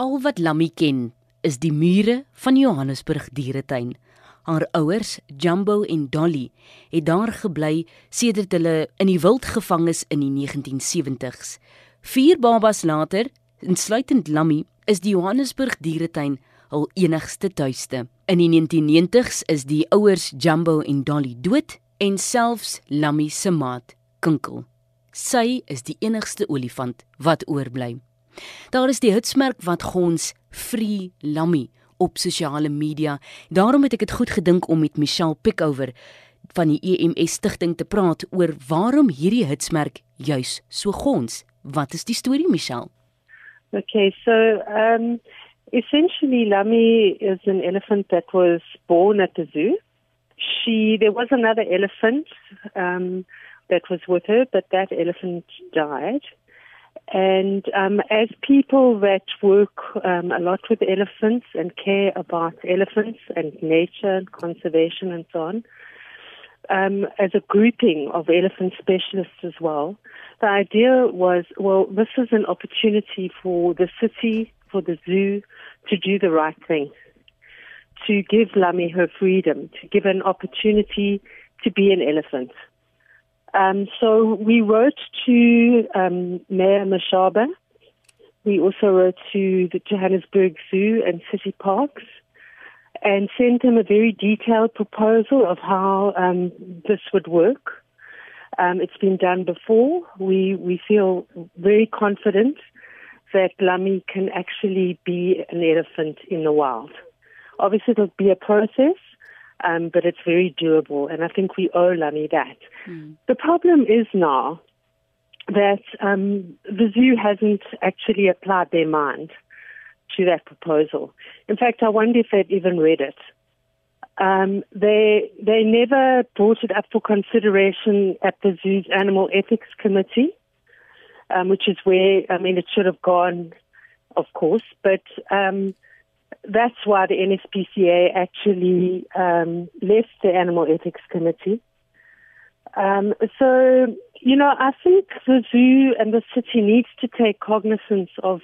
Al wat Lammy ken, is die mure van Johannesburg Dieretuin. Haar ouers, Jumbo en Dolly, het daar gebly sedert hulle in die wild gevang is in die 1970s. Vier babas later, insluitend Lammy, is die Johannesburg Dieretuin hul enigste tuiste. In die 1990s is die ouers Jumbo en Dolly dood en selfs Lammy se maat, Kinkel. Sy is die enigste olifant wat oorbly. Daar is die hitsmerk wat gons Free Lammy op sosiale media. Daarom het ek dit goed gedink om met Michelle Pickover van die EMS stigting te praat oor waarom hierdie hitsmerk juis so gons. Wat is die storie, Michelle? Okay, so um essentially Lammy is an elephant that was born at the zoo. She there was another elephant um that was with her, but that elephant died. And um, as people that work um, a lot with elephants and care about elephants and nature and conservation and so on, um, as a grouping of elephant specialists as well, the idea was well, this is an opportunity for the city, for the zoo to do the right thing, to give Lammie her freedom, to give an opportunity to be an elephant. Um, so we wrote to um, Mayor Mashaba. We also wrote to the Johannesburg Zoo and City Parks and sent them a very detailed proposal of how um, this would work. Um, it's been done before. We, we feel very confident that Lammie can actually be an elephant in the wild. Obviously, it'll be a process, um, but it's very doable, and I think we owe Lammie that. Mm. The problem is now that um, the zoo hasn't actually applied their mind to that proposal. In fact, I wonder if they've even read it. Um, they they never brought it up for consideration at the zoo's animal ethics committee, um, which is where I mean it should have gone, of course, but um, that's why the NSPCA actually um, left the Animal Ethics Committee. Um, so, you know, I think the zoo and the city needs to take cognizance of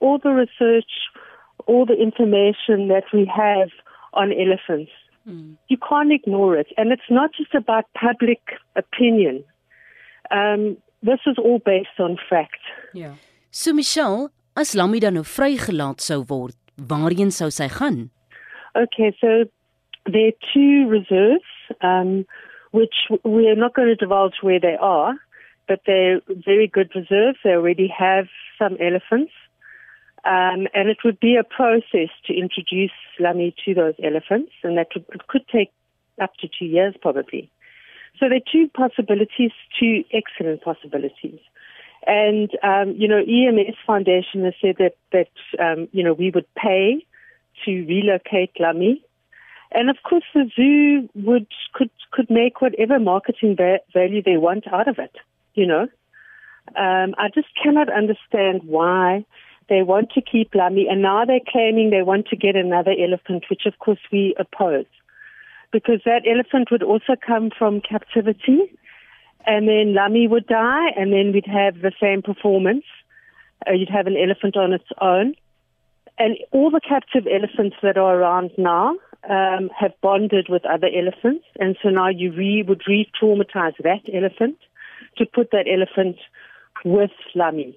all the research, all the information that we have on elephants. Mm. You can't ignore it. And it's not just about public opinion. Um, this is all based on fact. Yeah. So Michelle, as Lammie dan nou vrygelaat sou word, waarheen sou sy gaan? Okay, so there are two reserves, um, which we are not going to divulge where they are, but they're very good reserves. They already have some elephants. Um, and it would be a process to introduce Lammie to those elephants, and that would, could take up to two years probably. So there are two possibilities, two excellent possibilities. And, um, you know, EMS Foundation has said that, that um, you know, we would pay to relocate Lammie. And of course, the zoo would could could make whatever marketing va- value they want out of it. You know, um, I just cannot understand why they want to keep Lammie, and now they're claiming they want to get another elephant, which of course we oppose, because that elephant would also come from captivity, and then Lammie would die, and then we'd have the same performance. Uh, you'd have an elephant on its own. And all the captive elephants that are around now um, have bonded with other elephants, and so now you re- would re-traumatize that elephant to put that elephant with Lammie.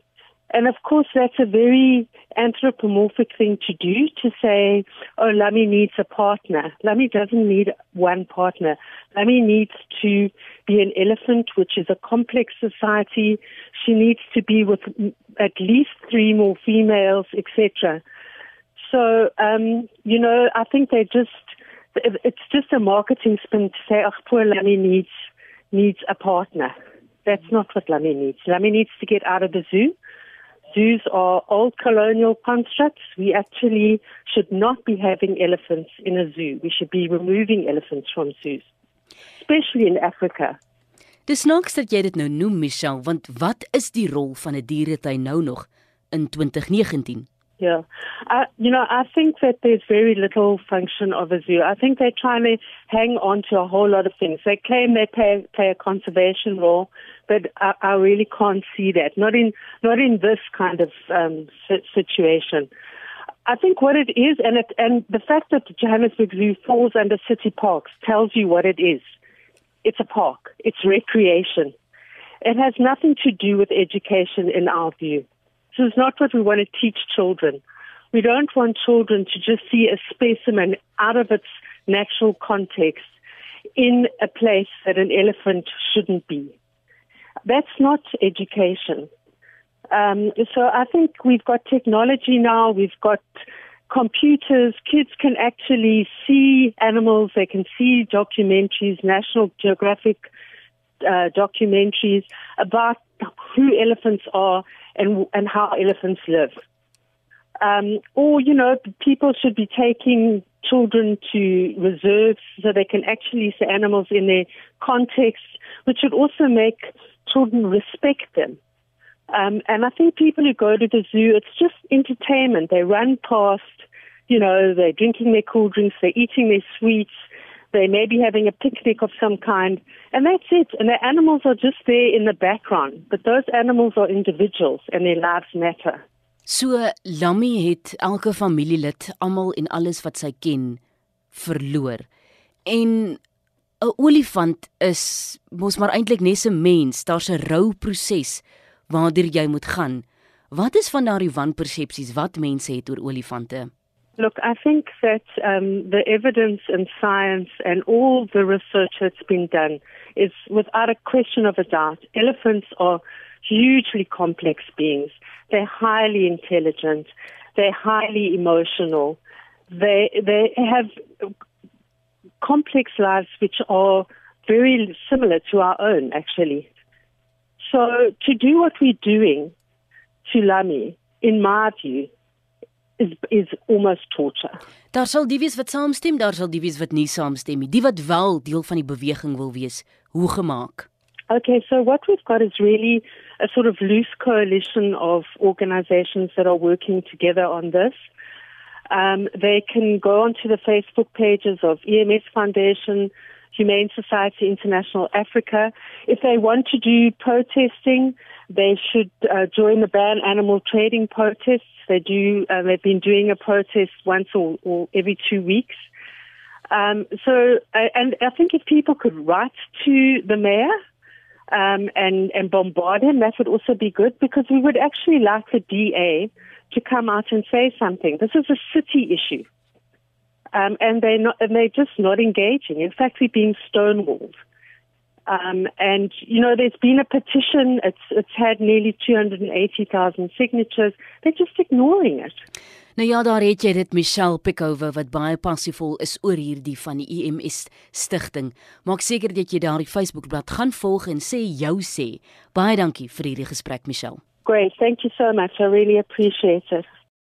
And of course, that's a very anthropomorphic thing to do to say, oh, Lammie needs a partner. Lammie doesn't need one partner. Lammie needs to be an elephant, which is a complex society. She needs to be with at least three more females, etc. So, um, you know, I think they just, it's just a marketing spin to say, oh, poor Lammie needs, needs a partner. That's not what Lammie needs. Lammie needs to get out of the zoo zoos are old colonial constructs. We actually should not be having elephants in a zoo. We should be removing elephants from zoos, especially in Africa. Dis snaaks dat jy dit nou noem Michelle, want wat is die rol van 'n dieretuin nou nog in 2019? Yeah. Uh, you know, I think that there's very little function of a zoo. I think they're trying to hang on to a whole lot of things. They claim they play, play a conservation role, but I, I really can't see that. Not in, not in this kind of um, situation. I think what it is, and it, and the fact that Johannesburg Zoo falls under city parks tells you what it is. It's a park. It's recreation. It has nothing to do with education in our view. This is not what we want to teach children. We don't want children to just see a specimen out of its natural context in a place that an elephant shouldn't be. That's not education. Um, so I think we've got technology now, we've got computers, kids can actually see animals, they can see documentaries, National Geographic uh, documentaries about who elephants are and, and how elephants live. Um, or, you know, people should be taking children to reserves so they can actually see animals in their context, which would also make children respect them. Um, and I think people who go to the zoo, it's just entertainment. They run past, you know, they're drinking their cool drinks, they're eating their sweets, they may be having a picnic of some kind, and that's it. And the animals are just there in the background. But those animals are individuals and their lives matter. So Lammy het elke familielid, almal en alles wat sy ken, verloor. En 'n olifant is mos maar eintlik net 'n mens, daar's 'n rouproses waardeur jy moet gaan. Wat is van daardie wanpersepsies wat mense het oor olifante? Look, I think that um, the evidence and science and all the research that's been done is without a question of a doubt. Elephants are hugely complex beings. They're highly intelligent. They're highly emotional. They, they have complex lives which are very similar to our own, actually. So to do what we're doing to Lammie, in my view, is is almost torture. Daar sal die wees wat saamstem, daar sal die wees wat nie saamstem nie. Die wat wel deel van die beweging wil wees, hoe gemaak? Okay, so what we've got is really a sort of loose coalition of organizations that are working together on this. Um, they can go onto the Facebook pages of EMS Foundation, Humane Society International Africa. If they want to do protesting, they should uh, join the ban animal trading protests. They do. Uh, they've been doing a protest once or, or every two weeks. Um, so, uh, and I think if people could write to the mayor um, and and bombard him, that would also be good because we would actually like the DA to come out and say something. This is a city issue. Um, and they're not, and they're just not engaging. In fact, we're being stonewalled. Um, and you know, there's been a petition. It's it's had nearly 280,000 signatures. They're just ignoring it. Nou ja, daar het jy dit Michelle Pickover wat baie passievol is oor hierdie van die EMS stigting. Maak seker dat jy daardie Facebookblad gaan volg en sê jou sê. Baie dankie vir hierdie gesprek Michelle. Great, thank you so much. I really appreciate it.